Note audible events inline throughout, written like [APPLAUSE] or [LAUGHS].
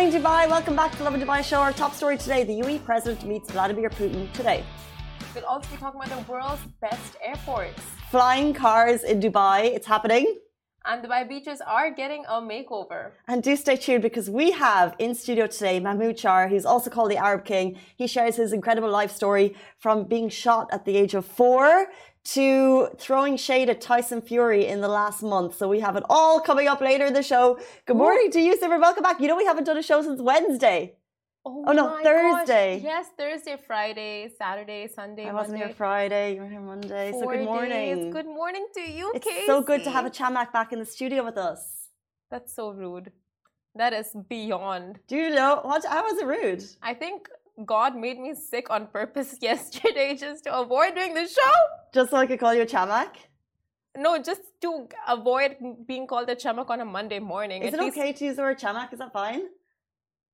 morning, Dubai. Welcome back to Lovin Dubai Show. Our top story today the UAE president meets Vladimir Putin today. We'll also be talking about the world's best airports. Flying cars in Dubai, it's happening. And Dubai beaches are getting a makeover. And do stay tuned because we have in studio today Mahmoud Charr, who's also called the Arab King. He shares his incredible life story from being shot at the age of four to throwing shade at Tyson Fury in the last month. So we have it all coming up later in the show. Good morning to you, Simmer. Welcome back. You know, we haven't done a show since Wednesday. Oh, Oh, no, Thursday. gosh. Yes, Thursday, Friday, Saturday, Sunday, I wasn't Monday. here Friday, you were here Monday. so good morning. days. Good morning to you, It's Casey. so good to have a Chamak back in the studio with us. That's so rude. That is beyond. Do you know what? How was it rude? I think God made me sick on purpose [LAUGHS] yesterday just to avoid doing the show. Just so I could call you a Chamak? No, just to avoid being called a chamak on a Monday morning. Is it least- okay to use the word Chamak? Is that fine?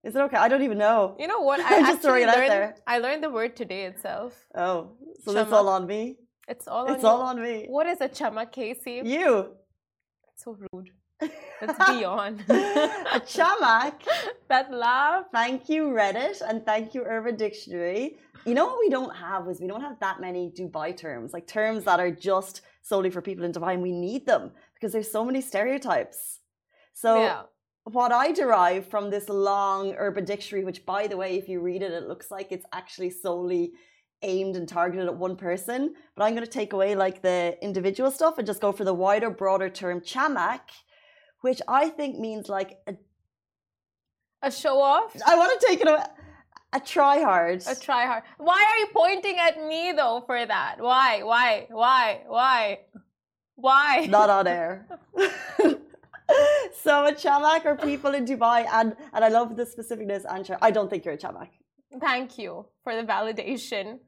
Is it okay? I don't even know. You know what? [LAUGHS] I'm just throwing it out learned, there. I learned the word today itself. Oh, so that's all on me? It's all It's on all on me. What is a chamak, Casey? You. It's so rude. [LAUGHS] That's beyond. [LAUGHS] a Chamak. that laugh. Thank you, Reddit, and thank you, Urban Dictionary. You know what we don't have is we don't have that many Dubai terms, like terms that are just solely for people in Dubai, and we need them because there's so many stereotypes. So yeah. what I derive from this long Urban Dictionary, which by the way, if you read it, it looks like it's actually solely aimed and targeted at one person. But I'm going to take away like the individual stuff and just go for the wider, broader term chamak, which I think means like a, A show off. I want to take it away. A try hard. A try hard. Why are you pointing at me though for that? Why? Why? Why? Why? Why? Not on air. [LAUGHS] [LAUGHS] so a chamak are people in Dubai, and and I love the specificness. And I don't think you're a chamak. Thank you for the validation.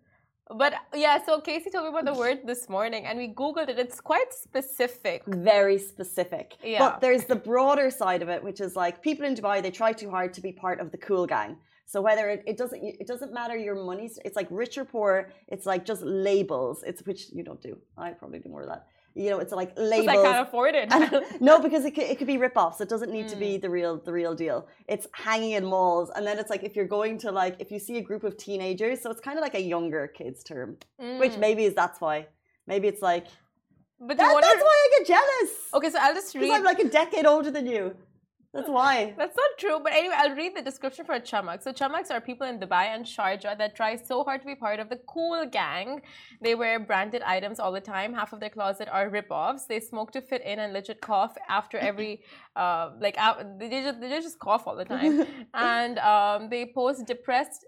But yeah, so Casey told me about the word this morning and we Googled it. It's quite specific. very specific. Yeah. But there's the broader side of it, which is like people in Dubai, they try too hard to be part of the cool gang. So whether it, it doesn't it doesn't matter your money, it's like rich or poor, it's like just labels. It's which you don't do. I probably do more of that. You know, it's like Because labels. I can't afford it. [LAUGHS] no, [LAUGHS] because it could, it could be rip-offs. It doesn't need to Mm. be the real the real deal. It's hanging in malls, and then it's like if you're going to like if you see a group of teenagers, so it's kind of like a younger kids term, which Mm. maybe is that's why. Maybe it's like But that, wonder... that's why I get jealous. Okay, so I'll just read. I'm like a decade older than you. That's why. [LAUGHS] That's not true, but anyway, I'll read the description for a chamak. So chamaks are people in Dubai and Sharjah that try so hard to be part of the cool gang. They wear branded items all the time. Half of their closet are rip-offs. They smoke to fit in and legit cough after every, [LAUGHS] uh, like they just they just cough all the time. [LAUGHS] and um, they post depressed.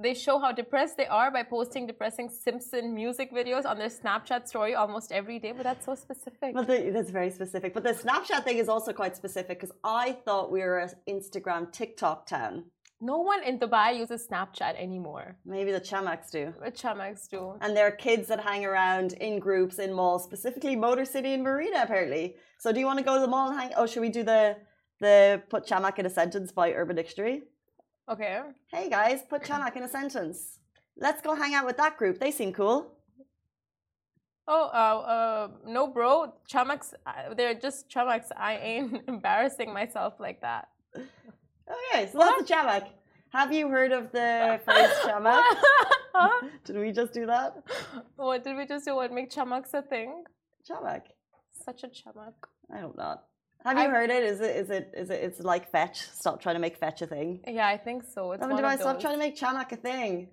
They show how depressed they are by posting depressing Simpson music videos on their Snapchat story almost every day. But that's so specific. The, that's very specific. But the Snapchat thing is also quite specific because I thought we were an Instagram TikTok town. No one in Dubai uses Snapchat anymore. Maybe the Chamaks do. The chamaks do. And there are kids that hang around in groups in malls, specifically Motor City and Marina, apparently. So do you want to go to the mall and hang? Oh, should we do the the put chamak in a sentence by Urban Dictionary? Okay. Hey guys, put chamak in a sentence. Let's go hang out with that group. They seem cool. Oh, uh, uh, no, bro. Chamaks, uh, they're just chamaks. I ain't [LAUGHS] embarrassing myself like that. Okay, so that's a chamak. Have you heard of the phrase [LAUGHS] chamak? Did we just do that? what did we just do? What make chamaks a thing? Chamak. Such a chamak. I hope not. Have you I've- heard it? Is it is it is it it's like fetch? Stop trying to make fetch a thing. Yeah, I think so. It's Stop, one stop those. trying to make chamak a thing.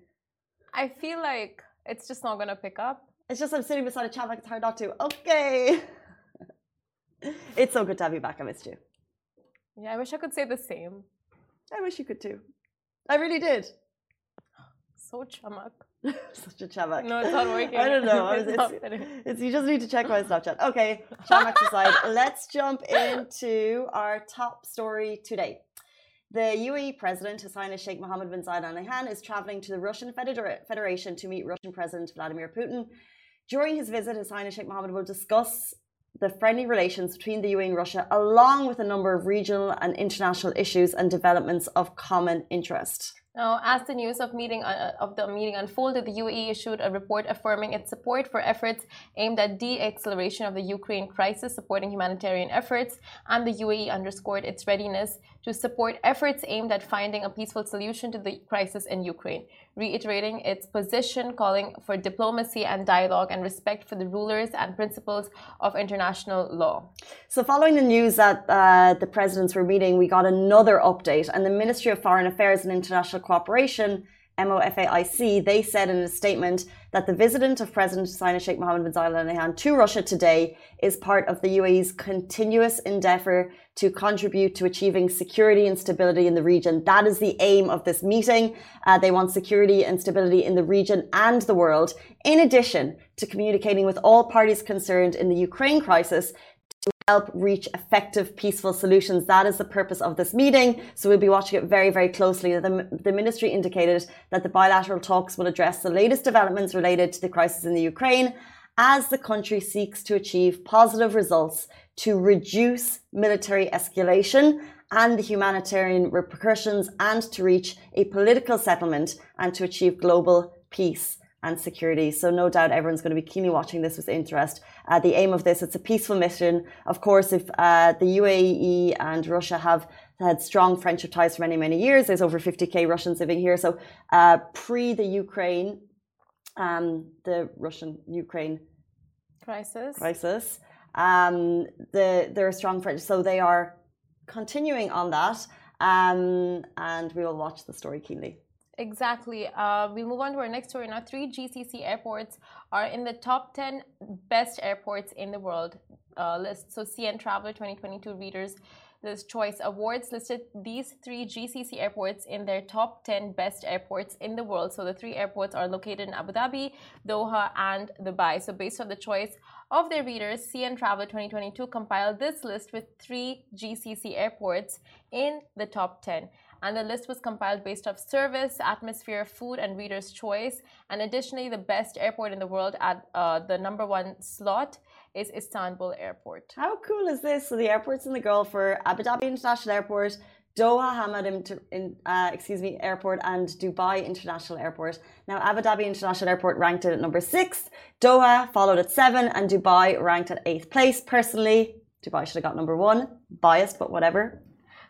I feel like it's just not gonna pick up. It's just I'm sitting beside a chamak. It's hard not to. Okay. [LAUGHS] it's so good to have you back. I missed you. Yeah, I wish I could say the same. I wish you could too. I really did. So chamak. [LAUGHS] Such a chamak. No, it's not working. [LAUGHS] I don't know. [LAUGHS] It's It's, it's- you just need to check my Snapchat. Okay, chamak aside, let's jump into our top story today. The UAE President His Highness Sheikh Mohammed bin Zayed Al Nahyan is traveling to the Russian Federation to meet Russian President Vladimir Putin. During his visit, His Highness Sheikh Mohammed will discuss the friendly relations between the UAE and Russia, along with a number of regional and international issues and developments of common interest. Now, as the news of meeting uh, of the meeting unfolded, the UAE issued a report affirming its support for efforts aimed at de-acceleration of the Ukraine crisis, supporting humanitarian efforts, and the UAE underscored its readiness to support efforts aimed at finding a peaceful solution to the crisis in Ukraine, reiterating its position calling for diplomacy and dialogue and respect for the rulers and principles of international law. So, following the news that uh, the presidents were meeting, we got another update, and the Ministry of Foreign Affairs and International Cooperation, MOFAIC, they said in a statement that the visit of President His Highness Sheikh Mohammed bin Zayed Al Nahyan to Russia today is part of the UAE's continuous endeavour to contribute to achieving security and stability in the region. That is the aim of this meeting. Uh, they want security and stability in the region and the world, in addition to communicating with all parties concerned in the Ukraine crisis help reach effective, peaceful solutions. That is the purpose of this meeting. So we'll be watching it very, very closely. The, the, ministry indicated that the bilateral talks will address the latest developments related to the crisis in the Ukraine as the country seeks to achieve positive results to reduce military escalation and the humanitarian repercussions and to reach a political settlement and to achieve global peace and security. So no doubt everyone's going to be keenly watching this with interest. Uh, the aim of this, it's a peaceful mission. Of course, if uh, the UAE and Russia have had strong friendship ties for many, many years, there's over 50k Russians living here. So uh, pre the Ukraine, um, the Russian-Ukraine crisis, crisis, um, the, they're a strong friend. So they are continuing on that. Um, and we will watch the story keenly. Exactly. Uh, we move on to our next story now. Three GCC airports are in the top 10 best airports in the world uh, list. So, CN Traveler 2022 readers this choice awards listed these three GCC airports in their top 10 best airports in the world. So the three airports are located in Abu Dhabi, Doha, and Dubai. So based on the choice of their readers, CN Traveler 2022 compiled this list with three GCC airports in the top 10 and the list was compiled based off service, atmosphere, food, and reader's choice. And additionally, the best airport in the world at uh, the number one slot is Istanbul Airport. How cool is this? So the airports in the Gulf for Abu Dhabi International Airport, Doha Hamad in, uh, excuse me, Airport and Dubai International Airport. Now, Abu Dhabi International Airport ranked it at number six, Doha followed at seven, and Dubai ranked at eighth place. Personally, Dubai should have got number one. Biased, but whatever.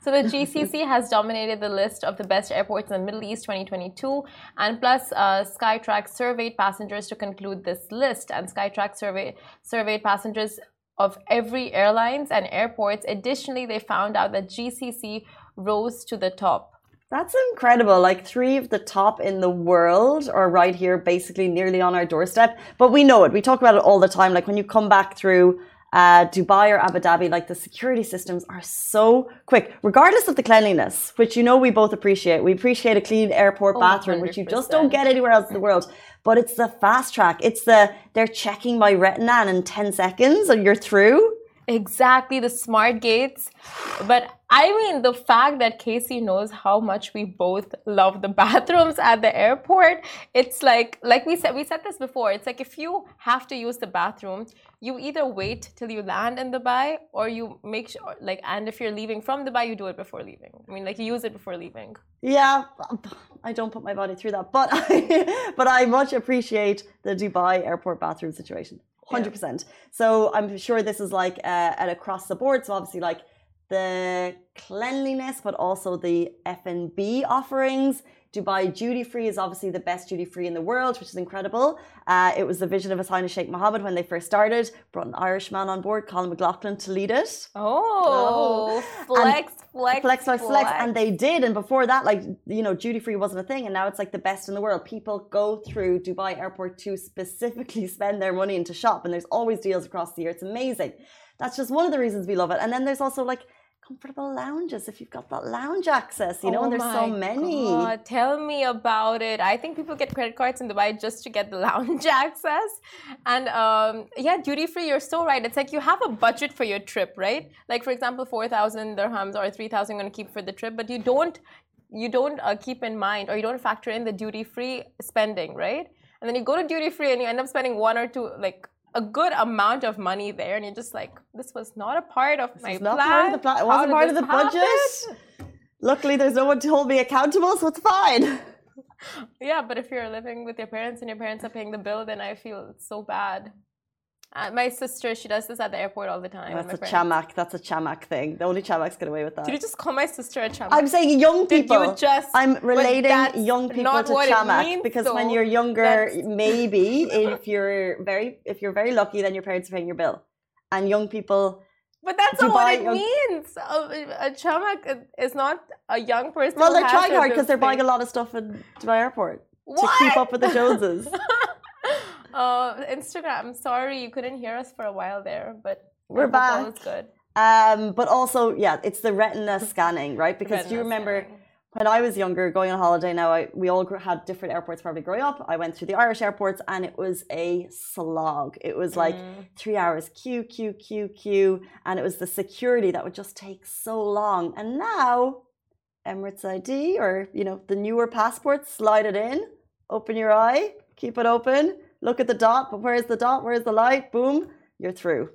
So the GCC has dominated the list of the best airports in the Middle East 2022, and plus uh, Skytrax surveyed passengers to conclude this list, and Skytrax survey, surveyed passengers of every airlines and airports. Additionally, they found out that GCC rose to the top. That's incredible. Like three of the top in the world are right here, basically nearly on our doorstep. But we know it. We talk about it all the time. Like when you come back through uh, Dubai or Abu Dhabi, like the security systems are so quick, regardless of the cleanliness, which you know we both appreciate. We appreciate a clean airport oh, bathroom, 100%. which you just don't get anywhere else in the world. But it's the fast track. It's the they're checking my retina and in 10 seconds and you're through. Exactly, the smart gates. But I mean, the fact that Casey knows how much we both love the [LAUGHS] bathrooms at the airport, it's like, like we said, we said this before. It's like if you have to use the bathroom, you either wait till you land in Dubai or you make sure, like, and if you're leaving from Dubai, you do it before leaving. I mean, like, you use it before leaving. Yeah, I don't put my body through that, but [LAUGHS] I, but I much appreciate the Dubai airport bathroom situation. 100%. Yeah. So I'm sure this is like uh, at across the board. So obviously, like, the cleanliness, but also the F&B offerings. Dubai duty free is obviously the best duty free in the world, which is incredible. Uh, it was the vision of His Highness Sheikh Mohammed when they first started. Brought an Irishman on board, Colm McLoughlin, to lead it. Oh, oh. Flex, flex, flex, flex, flex, and they did. And before that, like you know, duty free wasn't a thing, and now it's like the best in the world. People go through Dubai Airport to specifically [LAUGHS] spend their money and to shop, and there's always deals across the year. It's amazing. That's just one of the reasons we love it. And then there's also like comfortable lounges if you've got that lounge access, you know, oh and there's so many. God, tell me about it. I think people get credit cards in Dubai just to get the [LAUGHS] lounge access. And um, yeah, duty free, you're so right. It's like you have a budget for your trip, right? Like, for example, 4,000 dirhams or 3,000 you're going to keep for the trip, but you don't. You don't uh, keep in mind, or you don't factor in the duty free spending, right? And then you go to duty free and you end up spending one or two, like a good amount of money there, and you're just like, this was not a part of this my plan. Not part of the plan. It wasn't part of the budget. Luckily, there's no one to hold me accountable, so it's fine. [LAUGHS] Yeah, but if you're living with your parents and your parents are paying the bill, then I feel so bad. Uh, my sister, she does this at the airport all the time. That's a friends. chamak. That's a chamak thing. The only chamaks get away with that. Did you just call my sister a chamak? I'm saying young people. Did you just? I'm relating young people to chamak means, because when you're younger, That's- maybe [LAUGHS] if you're very if you're very lucky, then your parents are paying your bill, and young people. But that's not what it young- means. A, a chamak is not a young person. Well, they're trying hard because they're buying a lot of stuff in Dubai Airport to keep up with the Joneses. [LAUGHS] uh, [LAUGHS] Instagram. Sorry, you couldn't hear us for a while there, but We're back. is good. Um, but also, yeah, it's the retina [LAUGHS] scanning, right? Because do you remember scanning. when I was younger, going on holiday? Now, I, we all had different airports probably growing up. I went through the Irish airports, and it was a slog. It was like Mm. three hours queue, queue, queue, queue, and it was the security that would just take so long. And now, Emirates ID or you know the newer passports, slide it in, open your eye, keep it open, look at the dot. But where's the dot? Where's the light? Boom, you're through.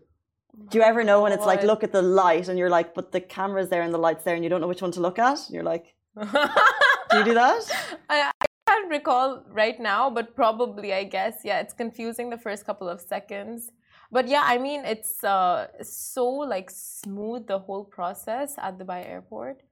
Do you ever know when it's like look at the light and you're like, but the camera's there and the light's there and you don't know which one to look at? And you're like, [LAUGHS] do you do that? I, I can't recall right now, but probably, I guess, yeah, it's confusing the first couple of seconds. But yeah, I mean, it's uh, so like smooth the whole process at Dubai airport.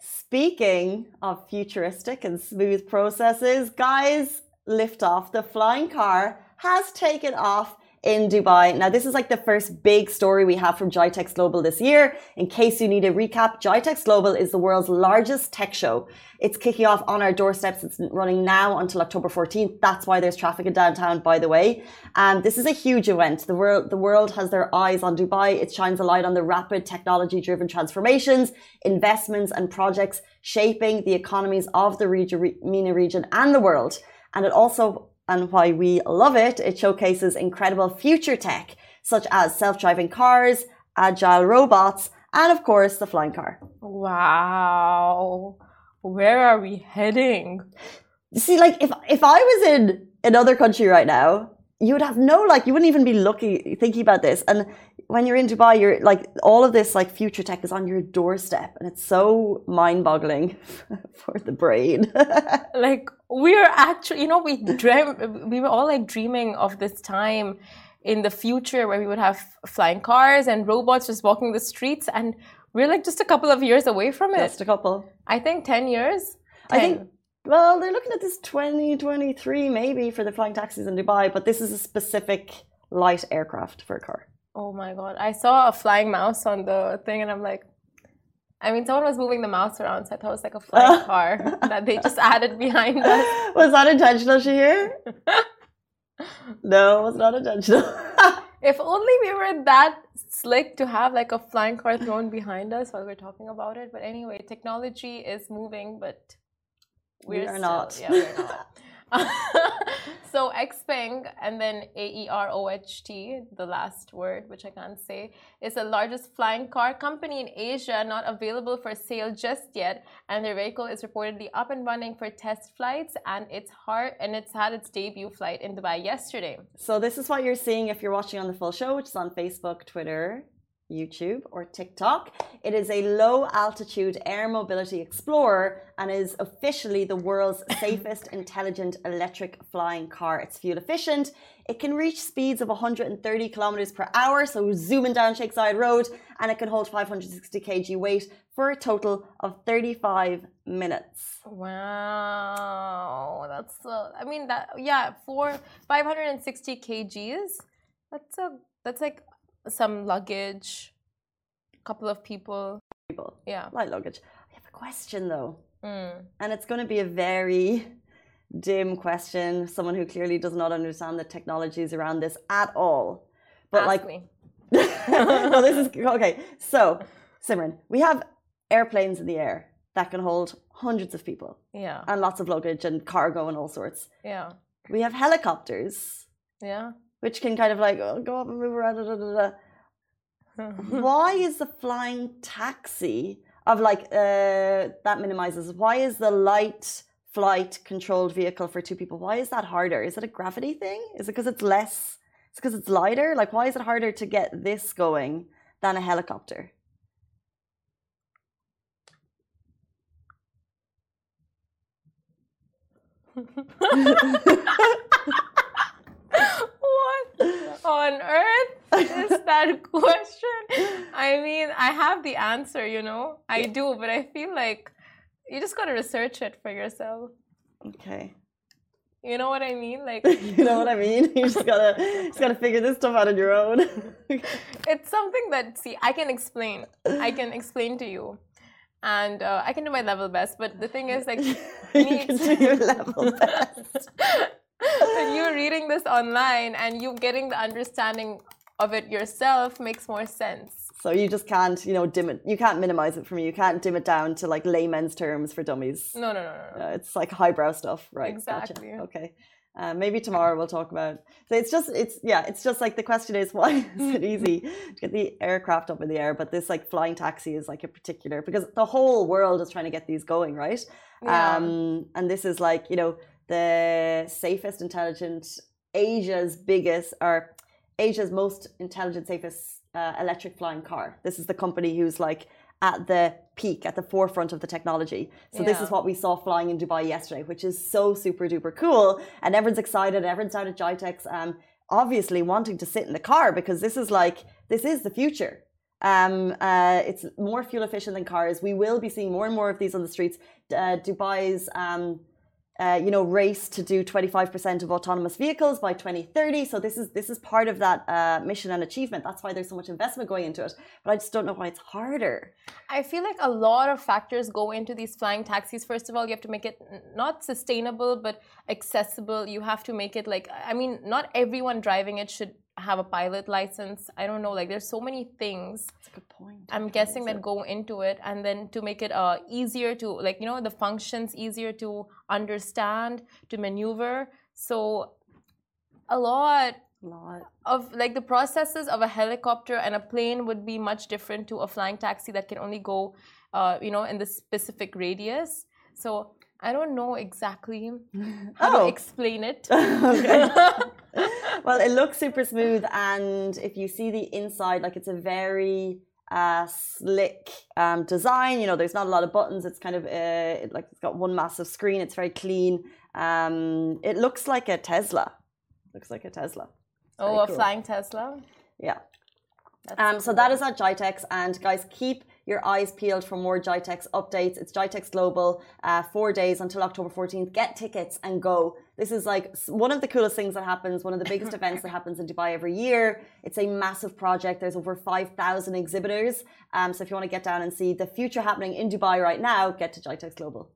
Speaking of futuristic and smooth processes, guys, lift off. The flying car has taken off in Dubai. Now, this is like the first big story we have from Gitex Global this year. In case you need a recap, Gitex Global is the world's largest tech show. It's kicking off on our doorsteps. It's running now until October 14th. That's why there's traffic in downtown, by the way. And this is a huge event. The world, the world has their eyes on Dubai. It shines a light on the rapid technology driven transformations, investments, and projects shaping the economies of the region, MENA region and the world. And it also and why we love it, it showcases incredible future tech, such as self driving cars, agile robots, and of course, the flying car. Wow. Where are we heading? See, like, if, if I was in another country right now, you would have no, like, you wouldn't even be looking, thinking about this. And when you're in Dubai, you're like, all of this, like, future tech is on your doorstep. And it's so mind boggling [LAUGHS] for the brain. [LAUGHS] like we are actually you know we dream we were all like dreaming of this time in the future where we would have flying cars and robots just walking the streets and we're like just a couple of years away from it Just a couple. i think 10 years I think 10. Well, they're looking at this 2023 maybe for the flying taxis in Dubai, but this is a specific light aircraft for a car. oh my god i saw a flying mouse on the thing and i'm like I mean, someone was moving the mouse around, so I thought it was like a flying [LAUGHS] car that they just added behind us. [LAUGHS] Was that intentional, Shahir? [LAUGHS] no, it was not intentional. If only we were that slick to have like a flying car thrown behind us while we're talking about it. But anyway, technology is moving, but We we're are still- not. Yeah, we're not. [LAUGHS] [LAUGHS] so Xpeng and then A E R O H T, the last word, which I can't say, is the largest flying car company in Asia, not available for sale just yet. And their vehicle is reportedly up and running for test flights, and it's hard and it's had its debut flight in Dubai yesterday. so, this is what you're seeing if you're watching on the full show, which is on Facebook, Twitter, YouTube, or TikTok. It is a low altitude air mobility explorer and is officially the world's [LAUGHS] safest intelligent electric flying car. It's fuel efficient. It can reach speeds of 130 kilometers per hour, so zooming down Sheikh Zayed Road, and it can hold 560 kg weight for a total of 35 minutes. Wow, that's uh, I mean that yeah for 560 kgs. That's a that's like some luggage, a couple of people. People, Yeah. light luggage. I have a question though. Mm. And it's going to be a very dim question. Someone who clearly does not understand the technologies around this at all. But Ask like, me. [LAUGHS] no, this is okay. So, Simran, we have airplanes in the air that can hold hundreds of people Yeah. and lots of luggage and cargo and all sorts. Yeah. We have helicopters, Yeah which can kind of like oh, go up and move around. Da, da, da. [LAUGHS] why is the flying taxi of like uh, that minimizes? Why is the light flight controlled vehicle for two people? Why is that harder? Is it a gravity thing? Is it because it's less? It's because it's lighter. Like why is it harder to get this going than a helicopter? [LAUGHS] [LAUGHS] what on earth is [LAUGHS] that question? I mean, I have the answer, you know, I do, but I feel like you just gotta research it for yourself. Okay. You know what I mean? Like, [LAUGHS] you know what I mean? You just gotta just gotta figure this stuff out on your own. [LAUGHS] it's something that see I can explain. I can explain to you, and uh, I can do my level best. But the thing is, like, you can do your level best. [LAUGHS] when you're reading this online and you getting the understanding of it yourself makes more sense. So you just can't, you know, dim it. You can't minimize it for me. You can't dim it down to like layman's terms for dummies. No, no, no, no. no. Uh, it's like highbrow stuff, right? Exactly. Gotcha. Okay. Uh, maybe tomorrow we'll talk about. So it's just, it's yeah, it's just like the question is [LAUGHS] why is it [LAUGHS] easy to get the aircraft up in the air, but this like flying taxi is like a particular because the whole world is trying to get these going, right? Yeah. Um, and this is like you know the safest, intelligent, Asia's biggest or Asia's most intelligent, safest uh, electric flying car. This is the company who's like at the peak, at the forefront of the technology. So this is what we saw flying in Dubai yesterday, which is so super duper cool, and everyone's excited. Everyone's out at Gitex, um, obviously wanting to sit in the car because this is like this is the future. Um, uh, it's more fuel efficient than cars. We will be seeing more and more of these on the streets. Uh, Dubai's um, uh, you know, race to do 25% of autonomous vehicles by 2030. So this is this is part of that uh, mission and achievement. That's why there's so much investment going into it. But I just don't know why it's harder. I feel like a lot of factors go into these flying taxis. First of all, you have to make it not sustainable but accessible. You have to make it like I mean, not everyone driving it should have a pilot license. I don't know, like there's so many things That's a good point. I'm guessing that go into it, and then to make it uh, easier to like you know the functions easier to understand to maneuver. So a lot Lot. of like the processes of a helicopter and a plane would be much different to a flying taxi that can only go uh, you know in the specific radius. So I don't know exactly [LAUGHS] how Oh. to explain it. [LAUGHS] okay. [LAUGHS] well, it looks super smooth, and if you see the inside, like it's a very uh, slick um, design. You know, there's not a lot of buttons. It's kind of uh, like it's got one massive screen. It's very clean. Um, it looks like a Tesla. Looks like a Tesla. It's oh, a cool. flying Tesla. Yeah. Um, so that is at Gitex, and guys, keep your eyes peeled for more Gitex updates. It's Gitex Global, uh, four days until October 14th. Get tickets and go. This is like one of the coolest things that happens, one of the biggest [LAUGHS] events that happens in Dubai every year. It's a massive project. There's over 5,000 exhibitors. Um, so if you want to get down and see the future happening in Dubai right now, get to Gitex Global.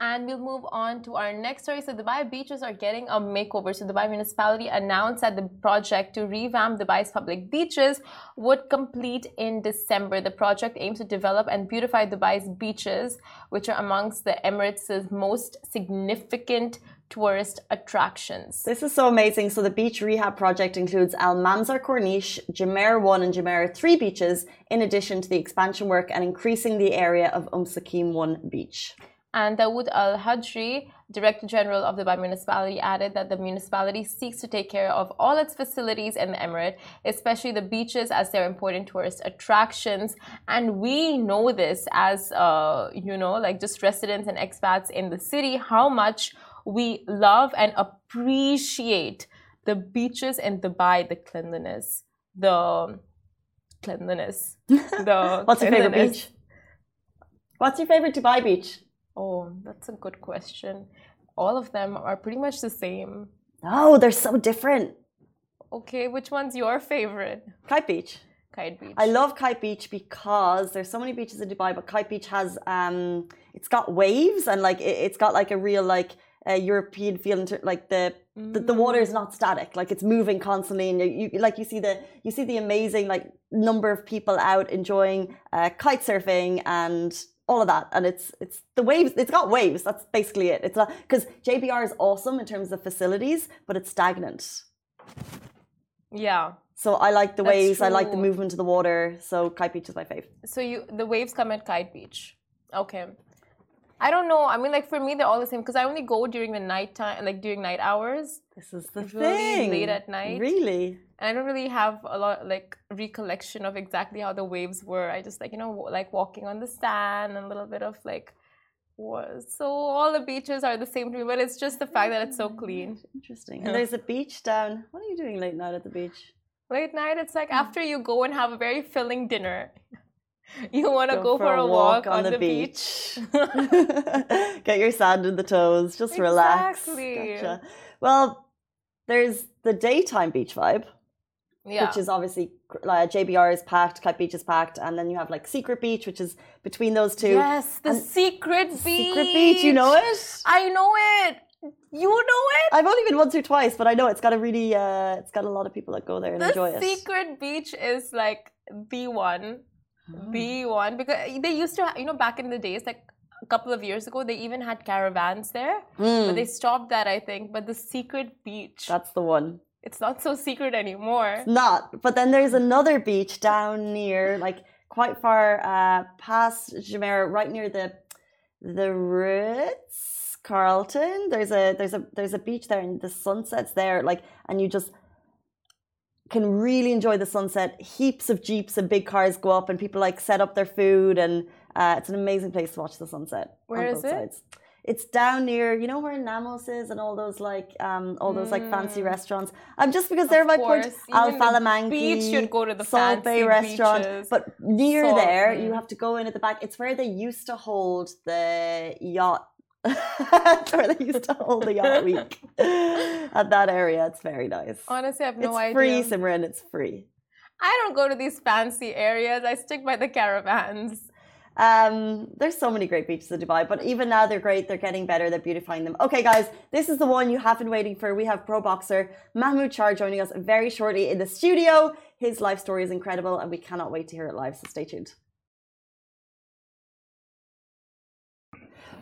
And we'll move on to our next story. So, Dubai beaches are getting a makeover. So, Dubai municipality announced that the project to revamp Dubai's public beaches would complete in December. The project aims to develop and beautify Dubai's beaches, which are amongst the Emirates' most significant tourist attractions. This is so amazing. So the beach rehab project includes Al Mamzar Corniche, Jumeirah 1 and Jumeirah 3 beaches, in addition to the expansion work and increasing the area of Umm Suqeim 1 beach. And Dawoud Al Hajri, Director General of the Dubai Municipality, added that the municipality seeks to take care of all its facilities in the emirate, especially the beaches, as they're important tourist attractions. And we know this as, uh, you know, like just residents and expats in the city, how much we love and appreciate the beaches in Dubai, the cleanliness, the cleanliness, [LAUGHS] the What's your favorite beach? What's your favorite Dubai beach? Oh, that's a good question. All of them are pretty much the same. Oh, they're so different. Okay, which one's your favorite? Kite Beach. Kite Beach. I love Kite Beach because there's so many beaches in Dubai, but Kite Beach has um, it's got waves and like it, it's got like a real like uh, European feel into like the, the the water is not static, like it's moving constantly, and you, you like you see the you see the amazing like number of people out enjoying uh, kite surfing and all of that, and it's it's the waves. It's got waves. That's basically it. It's not because JBR is awesome in terms of facilities, but it's stagnant. Yeah. So I like the waves. I like the movement of the water. So Kite Beach is my fave. So you the waves come at Kite Beach. Okay. I don't know. I mean, like for me, they're all the same because I only go during the night time, like during night hours, This is the really thing. late at night. Really? and I don't really have a lot like recollection of exactly how the waves were. I just like you know w- like walking on the sand and a little bit of like. So all the beaches are the same to me, but it's just the fact that it's so clean. Interesting. And there's a beach down. What are you doing late night at the beach? Late night, it's like Hmm. after you go and have a very filling dinner, [LAUGHS] you want to go, for, a walk, on, the, beach. [LAUGHS] Get your sand in the toes. Just relax. Exactly. Gotcha. Well, there's the daytime beach vibe, yeah. which is obviously like JBR is packed, Kite Beach is packed, and then you have like Secret Beach, which is between those two. yes, the And secret beach. Secret Beach, you know it? I know it. You know it. I've only been once or twice, but I know it's got a really, uh, it's got a lot of people that go there and The enjoy it. secret beach is like the one, Oh. the one because they used to, you know, back in the days, like a couple of years ago, they even had caravans there, Mm, but they stopped that, I think. But the secret beach, that's the one. it's not so secret anymore. it's Not. But then there's another beach down near, like quite far uh, past Jumeirah, right near the the Ritz Carlton. There's a there's a there's a beach there, and the sunset's there, like, and you just can really enjoy the sunset. Heaps of jeeps and big cars go up, and people like set up their food, and uh, it's an amazing place to watch the sunset. Where is it? Sides. It's down near, you know, where Nammos is and all those like, um, all those like fancy Mm. restaurants. Um, just because they're Of my point. course, Al even Falamangi, beach should go to the Salt Bae fancy restaurant, beaches. but near Salt- there, you have to go in at the back. It's where they used to hold the yacht. It's where they used to hold the yacht week at that area. It's very nice. Honestly, I have no it's idea. free, Simran. It's free. I don't go to these fancy areas. I stick by the caravans. Um, there's so many great beaches in Dubai, but even now they're great. They're getting better. They're beautifying them. Okay, guys, this is the one you have been waiting for. We have pro boxer Mahmoud Charr joining us very shortly in the studio. His life story is incredible, and we cannot wait to hear it live. So stay tuned.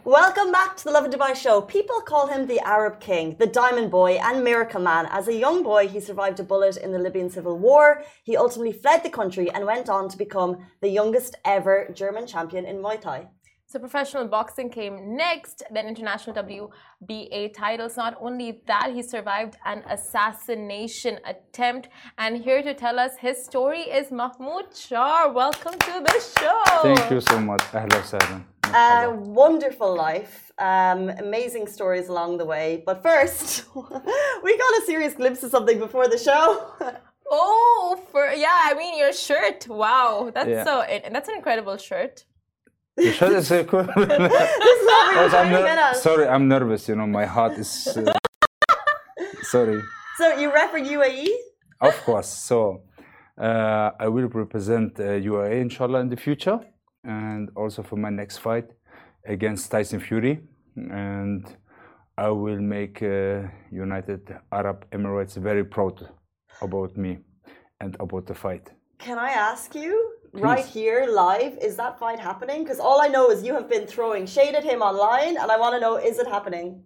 Welcome back to the Lovin Dubai show. People call him the Arab King, the Diamond Boy, and Miracle Man. As a young boy, he survived a bullet in the Libyan Civil War. He ultimately fled the country and went on to become the youngest ever German champion in Muay Thai. So professional boxing came next, then international WBA titles. Not only that, he survived an assassination attempt. And here to tell us his story is Mahmoud Charr. Welcome to the show. Thank you so much. Ahlan uh, wonderful life, um, amazing stories along the way. But first, [LAUGHS] we got a serious glimpse of something before the show. [LAUGHS] Oh, for yeah, I mean your shirt. Wow, that's Yeah. so and that's an incredible shirt. You should have said cool. [LAUGHS] this is what we were Because I'm trying to ner- get at. sorry, I'm nervous. You know, my heart is. Uh, sorry. So you rep for UAE? Of course. So uh, I will represent uh, UAE, inshallah, in the future, and also for my next fight against Tyson Fury, and I will make uh, United Arab Emirates very proud about me and about the fight. Can I ask you, right here, live, is that fight happening? Because all I know is you have been throwing shade at him online, and I want to know, is it happening?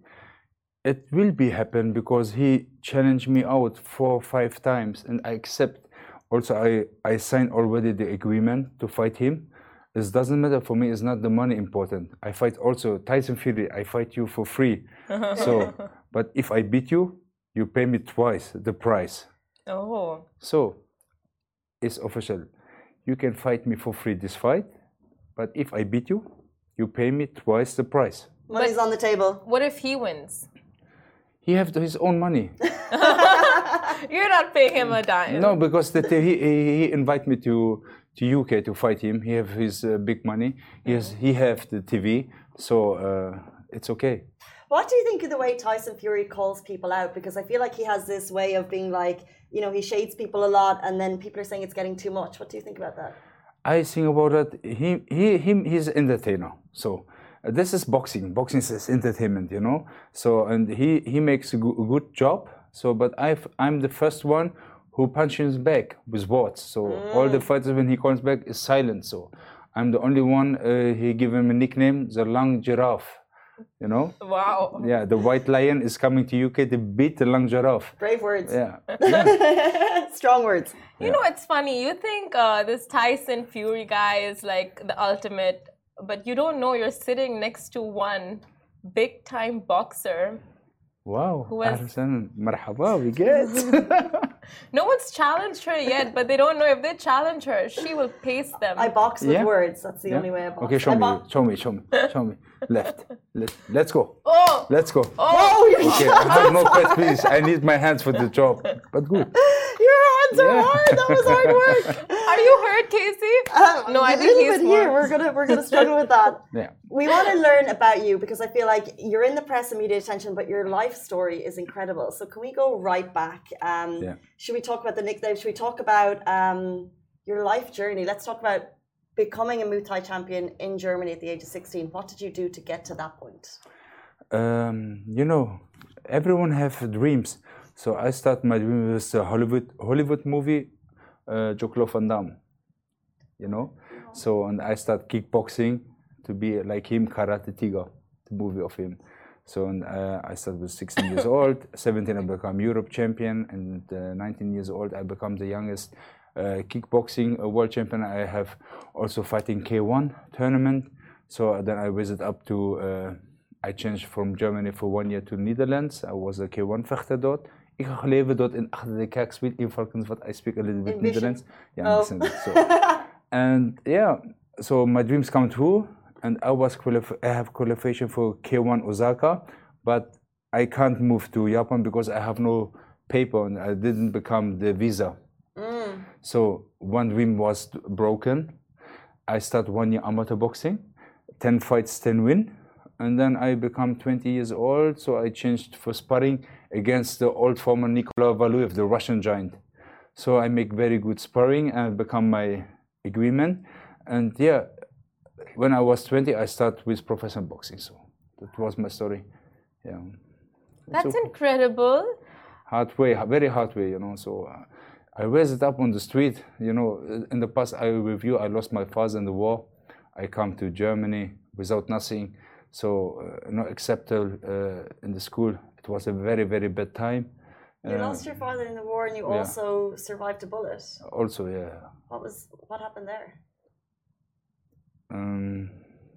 It will be happen because he challenged me out four or five times, and I accept. Also, I I signed already the agreement to fight him. It doesn't matter for me. It's not the money important. I fight also Tyson Fury. I fight you for free. [LAUGHS] so, but if I beat you, you pay me twice the price. Oh, So, it's official. You can fight me for free this fight, but if I beat you, you pay me twice the price. Money's on the table. what if he wins? He have his own money. [LAUGHS] [LAUGHS] You're not paying him a dime. No, because the, he, he he invite me to to UK to fight him. He have his uh, big money. He has he have the TV, so uh, it's okay. What do you think of the way Tyson Fury calls people out? Because I feel like he has this way of being like, you know, he shades people a lot, and then people are saying it's getting too much. What do you think about that? I think about that. He he him he's entertainer. So uh, this is boxing. Boxing is entertainment, you know. So and he he makes a, go- a good job. So but I I'm the first one who punches back with words. So all the fighters when he comes back is silent. So I'm the only one. Uh, he give him a nickname, the long giraffe. You know. Wow. Yeah, the white lion is coming to UK to beat the long giraffe. Brave words. Yeah. [LAUGHS] Strong words. You know, it's funny. You think uh, this Tyson Fury guy is like the ultimate, but you don't know you're sitting next to one big time boxer. Wow. Who was, marhaba, we get. [LAUGHS] no one's challenged her yet, but they don't know if they challenge her, she will pace them. I box with yeah. words. That's the yeah. only way I box. Okay, show I me, box. show me, show me, show me. Left. Let, let's go. oh, Let's go. Oh, you're Okay, I have no pet, please. I need my hands for the job. But good. Your hands are Yeah. hard. That was hard work. are you hurt, Casey? Uh, No, I think little he's bit more- here. We're gonna we're gonna struggle with that. Yeah. We want to learn about you because I feel like you're in the press and media attention, but your life story is incredible. So can we go right back? Um, Yeah. Should we talk about the nickname? Should we talk about um, your life journey? Let's talk about becoming a Muay Thai champion in Germany at the age of 16. What did you do to get to that point? Um, you know, everyone have dreams. So I start my dream with the Hollywood Hollywood movie, uh, Jean-Claude Van Damme. You know, so and I start kickboxing to be like him, Karate Tiger, the movie of him. So and, uh, I started with 16 years [LAUGHS] old. 17 I become Europe champion, and uh, 19 years old I become the youngest kickboxing uh, world champion. I have also fighting K1 tournament. So then I visit up to. Uh, I changed from Germany for one year to Netherlands. I was a K1 vechter dort. Ik ga dort in achter de in. I speak a little bit Netherlands. Yeah, Oh. so. [LAUGHS] and yeah, so my dreams come true, and I was I have qualification for K1 Osaka, but I can't move to Japan because I have no paper and I didn't become the visa. So one dream was broken. I start one year amateur boxing, 10 fights, 10 win. And then I become 20 years old, so I changed for sparring against the old former Nicola Valuev, the Russian giant. So I make very good sparring and become my agreement. And yeah, when I was 20, I start with professional boxing. So that was my story. Yeah. That's So- incredible. hard way, very hard way, you know. So uh, I raised it up on the street. You know, in the past, I review, I lost my father in the war. I come to Germany without nothing. So uh, not accepted uh, in the school. It was a very, very bad time. You Uh, lost your father in the war, and you yeah. also survived a bullet. Also, yeah. What was what happened there? Um,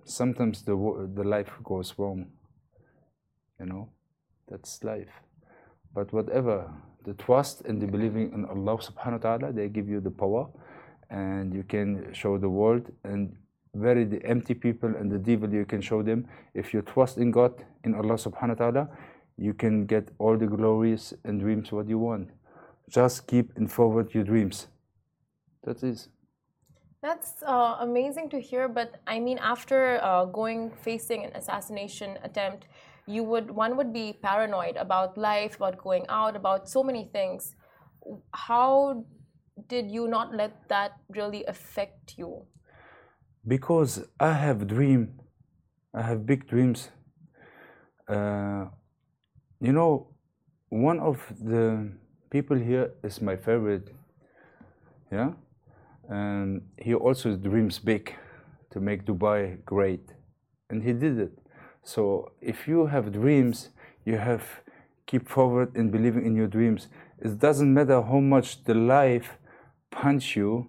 sometimes the the life goes wrong. You know, that's life. But whatever, the trust and the believing in Allah Subhanahu wa Taala, they give you the power, and you can show the world. And very the empty people and the devil, you can show them. If you trust in God, in Allah Subhanahu wa Taala, you can get all the glories and dreams what you want. Just keep in forward your dreams. That is. That's uh, amazing to hear. But I mean, after uh, going facing an assassination attempt, you would one would be paranoid about life, about going out, about so many things. How did you not let that really affect you? because I have dream, I have big dreams. Uh, you know, one of the people here is my favorite. Yeah, and he also dreams big to make Dubai great, and he did it. So if you have dreams, you have keep forward in believing in your dreams. It doesn't matter how much the life punch you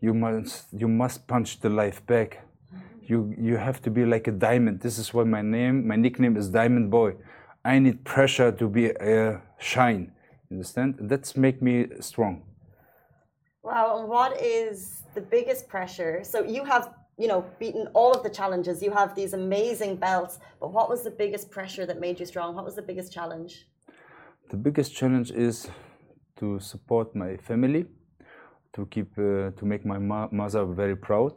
you must you must punch the life back. Mm-hmm. You you have to be like a diamond. This is why my name my nickname is diamond boy. I need pressure to be a shine. Understand? That's make me strong. Wow, what is the biggest pressure? So you have, you know, beaten all of the challenges. You have these amazing belts, but what was the biggest pressure that made you strong? What was the biggest challenge? the biggest challenge is to support my family to keep uh, to make my ma- mother very proud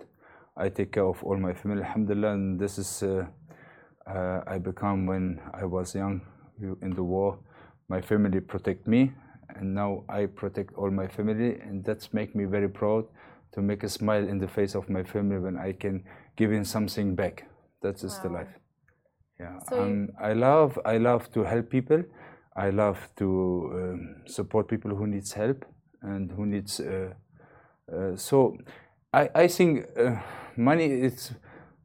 i take care of all my family alhamdulillah and this is uh, uh, i become when i was young in the war my family protect me and now i protect all my family and that's make me very proud to make a smile in the face of my family when i can give in something back. That is just the life. Yeah So um, i love i love to help people. I love to um, support people who needs help and who needs uh, uh, so i i think uh, money is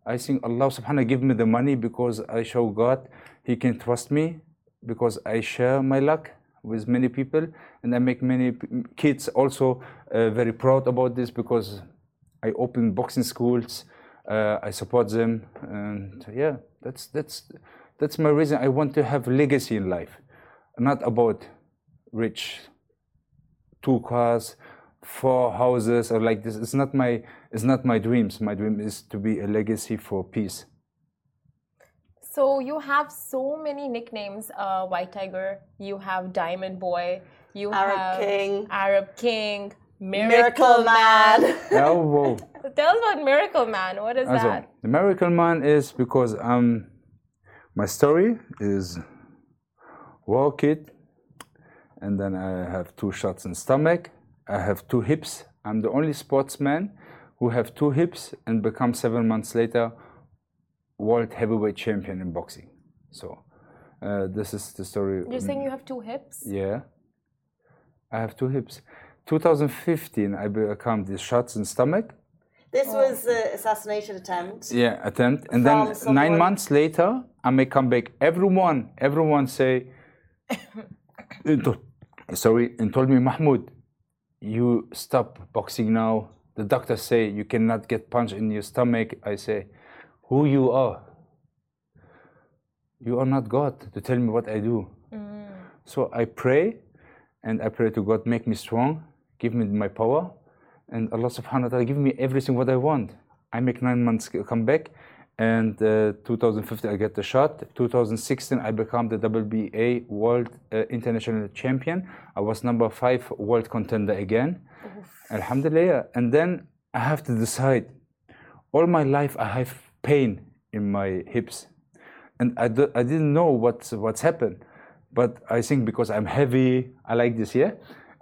i think allah subhanahu wa give me the money because i show god he can trust me because i share my luck with many people and i make many kids also uh, very proud about this because i open boxing schools uh, i support them and yeah that's that's that's my reason i want to have legacy in life not about rich two cars, four houses, or like this. It's not my it's not my dreams. My dream is to be a legacy for peace. So you have so many nicknames. Uh, White Tiger. You have Diamond Boy. You Arab have King. Arab King. Miracle, Miracle Man. [LAUGHS] oh, whoa. Tell us about Miracle Man. What is Also, that? the miracle man is because um, my story is war kid, and then I have two shots in stomach. I have two hips. I'm the only sportsman who have two hips and become seven months later world heavyweight champion in boxing. So uh, this is the story. You're saying you have two hips. Yeah. I have two hips. 2015, I become the shots in stomach. This was the assassination attempt. Yeah, attempt. And then someone- nine months later, I may come back. Everyone, everyone say, [COUGHS] sorry, and told me, Mahmoud, you stop boxing now. The doctor say you cannot get punched in your stomach. I say, who you are? You are not God to tell me what I do. So I pray, and I pray to God, make me strong, give me my power, and Allah subhanahu wa ta'ala give me everything what I want. I make nine months come back, and uh, 2015 I get the shot. 2016 I become the WBA World uh, International Champion. I was number five world contender again. Alhamdulillah. And then I have to decide. All my life I have pain in my hips, and I, didn't know what's what's happened. But I think because I'm heavy, I like this, yeah.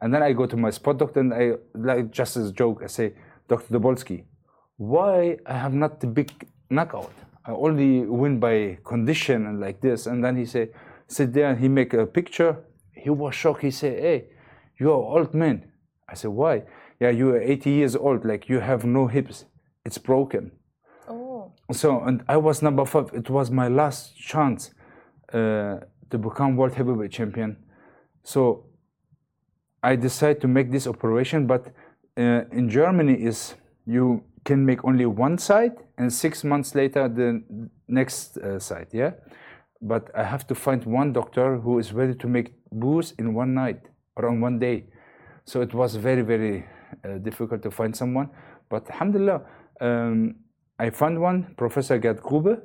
And then I go to my spot doctor and I like just as a joke, I say, Dr. Dobolsky, why I have not the big knockout? I only win by condition and like this. And then he say, sit there and he make a picture. He was shocked. He say, hey, you're old man. I said, why? Yeah, you are 80 years old. Like you have no hips. It's broken. So, and I was number five. It was my last chance uh, to become world heavyweight champion. So, I decided to make this operation. But uh, in Germany, is you can make only one side, and six months later the next uh, side. Yeah, but I have to find one doctor who is ready to make both in one night or on one day. So it was very very uh, difficult to find someone. But alhamdulillah, um, I found one, Professor Gerd Grube,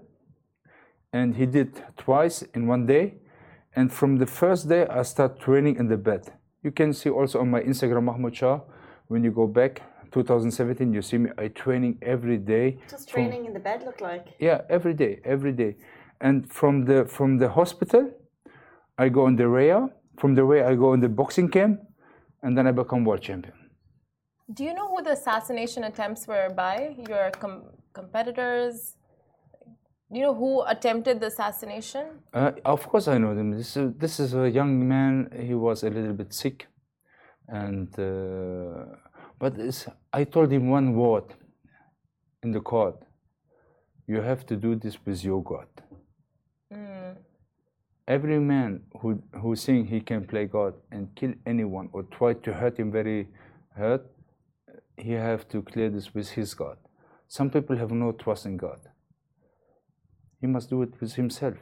and he did twice in one day. And from the first day, I start training in the bed. You can see also on my Instagram, Mahmoud Charr, when you go back, 2017, you see me, I training every day. What does from- training in the bed look like? yeah, every day, every day. And from the from the hospital, I go on the REA. From the REA, I go on the boxing camp, and then I become world champion. Do you know who the assassination attempts were by? Your com- competitors? Do you know who attempted the assassination? Uh, of course, I know them. This is, this is a young man. He was a little bit sick, and uh, but it's, I told him one word in the court. You have to do this with your God. Every man who who think he can play God and kill anyone or try to hurt him very hurt, he have to clear this with his God. Some people have no trust in God. He must do it with himself.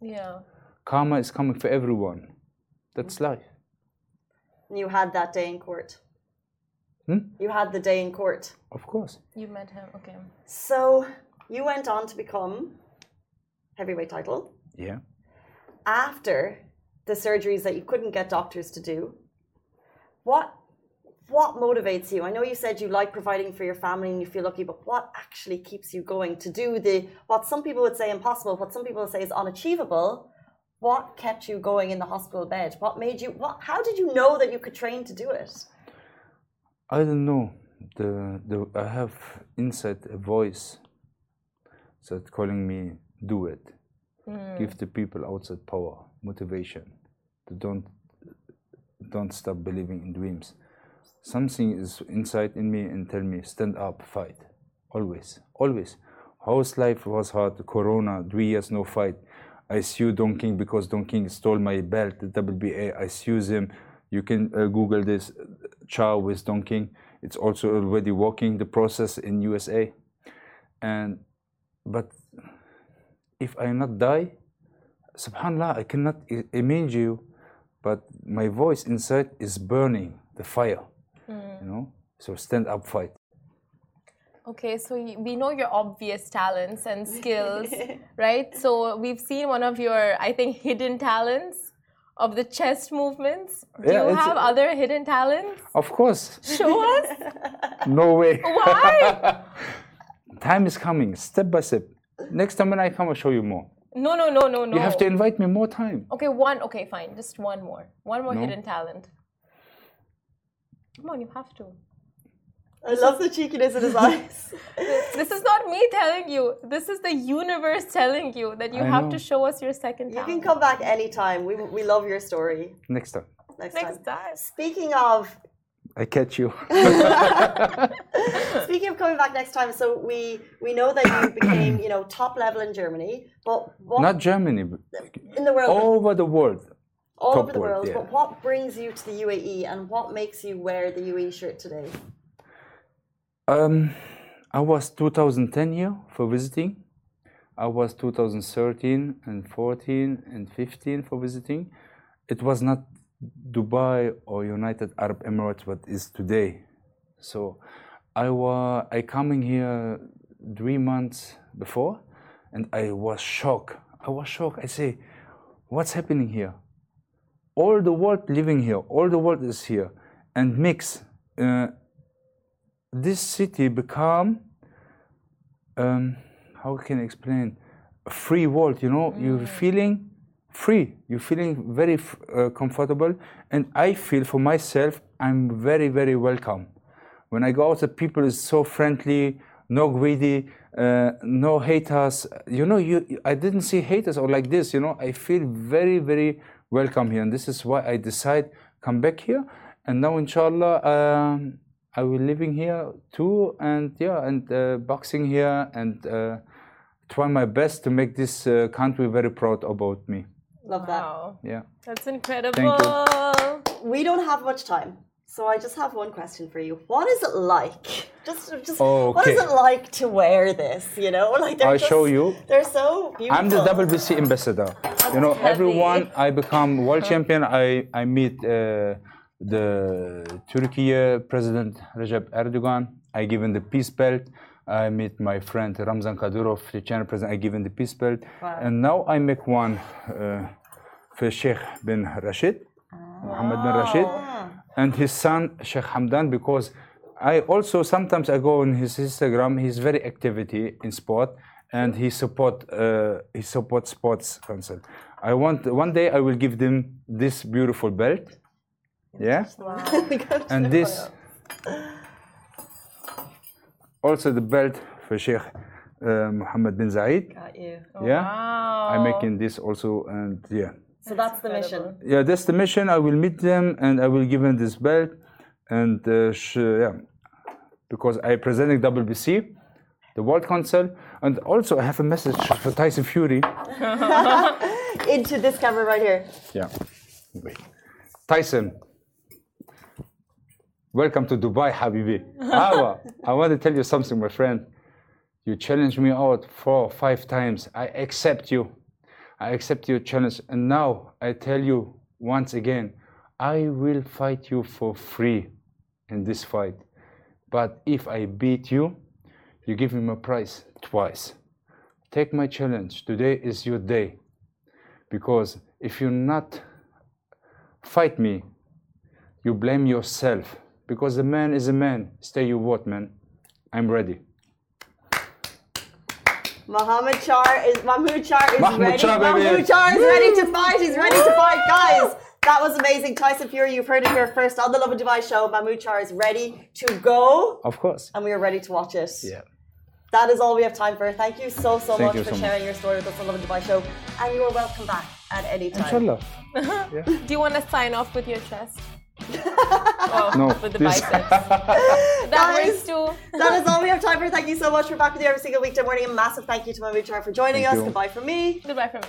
Yeah. Karma is coming for everyone. That's life. You had that day in court. Hmm? You had the day in court. Of course. You met him. Okay. So you went on to become heavyweight title Yeah. after the surgeries that you couldn't get doctors to do. What what motivates you? I know you said you like providing for your family and you feel lucky, but what actually keeps you going to do the what some people would say impossible, what some people would say is unachievable? What kept you going in the hospital bed? What made you what how did you know that you could train to do it? I don't know. The, the I have inside a voice that calling me do it. Hmm. Give the people outside power, motivation. To don't don't stop believing in dreams. Something is inside in me and tell me stand up, fight. Always, always. House life was hard. Corona, three years no fight. I sue Don King because Don King stole my belt, WBA. I sue him. You can uh, Google this, Chow with Don King. It's also already working the process in USA. And but if I not die, Subhanallah, I cannot i- image you, but my voice inside is burning the fire. Mm. You know, so stand up, fight. Okay, so we know your obvious talents and [LAUGHS] skills, right? So we've seen one of your, I think, hidden talents of the chest movements. Do Yeah, you have other hidden talents? Of course, Show us. [LAUGHS] no way. Why? [LAUGHS] Time is coming, step by step. Next time when I come, I'll show you more. No, no, no, no, no. You have to invite me more time. Okay, one. Okay, fine. Just one more. One more No. hidden talent. Come on, you have to. I love the cheekiness in his [LAUGHS] eyes. This is not me telling you. This is the universe telling you that you I have know. to show us your second time. You can come back anytime. We, we love your story. Next time, Next, Next time. time. Speaking of I catch you. [LAUGHS] [LAUGHS] speaking of coming back next time, so we we know that you became you know top level in Germany, but what Not Germany, in the world, all over the world. All top over the world, world. yeah. But what brings you to the UAE, and what makes you wear the UAE shirt today? Um, I was 2010 here for visiting. I was 2013 and 14 and 15 for visiting. It was not Dubai or United Arab Emirates, but is today. So I was I coming here three months before, and I was shocked. I was shocked. I say, what's happening here? All the world living here. All the world is here, and mix. Uh, this city become um, how can I explain? A free world you know you're feeling free. You're feeling very f- uh, comfortable. And I feel for myself I'm very very welcome. When I go out the people is so friendly no greedy uh, no haters. You know you- I didn't see haters or like this you know. I feel very very welcome here and this is why I decide come back here and now inshallah um, I will living here too, and yeah, and uh, boxing here, and uh, try my best to make this uh, country very proud about me. Love that. Wow, Yeah. that's incredible. We don't have much time, so I just have one question for you. What is it like? Just, just what is it like to wear this? You know, [LAUGHS] like they're I show you. They're so beautiful. I'm the WBC ambassador. You know, heavy. everyone. I become world champion. I I meet uh, the Turkey president Recep Erdogan. I give him the peace belt. I meet my friend Ramzan Kadyrov, the Chechnya president. I give him the peace belt. Wow. And now I make one uh, for Sheikh bin Rashid, Mohammed bin Rashid, and his son Sheikh Hamdan because I also sometimes I go on his Instagram. He's very activity in sport, and he support uh, he support sports council. I want one day I will give them this beautiful belt. Yeah, [LAUGHS] and this also the belt for Sheikh uh, Mohammed bin you. Yeah, Wow. I'm making this also, and yeah. So that's the mission. Yeah, that's the mission. I will meet them and I will give them this belt, and uh, sh- yeah, because I presenting WBC, the World Council, and also I have a message for Tyson Fury. [LAUGHS] Into this camera right here. Yeah, wait, Tyson. Welcome to Dubai, Habibi. [LAUGHS] Awa, I want to tell you something, my friend. You challenged me out four or five times. I accept you. I accept your challenge. And now I tell you once again, I will fight you for free in this fight. But if I beat you, you give me a prize twice. Take my challenge. Today is your day. Because if you not fight me, you blame yourself. Because a man is a man. Stay your word, man. I'm ready. Mohammed Charr is Mahmoud Charr is Mahmoud ready. Charr, baby. Mahmoud Charr is ready to fight. He's ready to fight, guys. That was amazing. Tyson Fury, you've heard it here first on the Lovin Dubai show. Mahmoud Charr is ready to go, Of course. and we are ready to watch it. Yeah. That is all we have time for. Thank you so so Thank much for so sharing your story with us on Lovin Dubai show, and you are welcome back at any time. Inshallah. [LAUGHS] Do you want to sign off with your chest? Oh, No, with the this- biceps. [LAUGHS] that Guys. works too. that is all we have time for. Thank you so much. We're back with you every single weekday morning. A massive thank you to Mahmoud Charr for joining Thank us. you. Goodbye from me. Goodbye from me.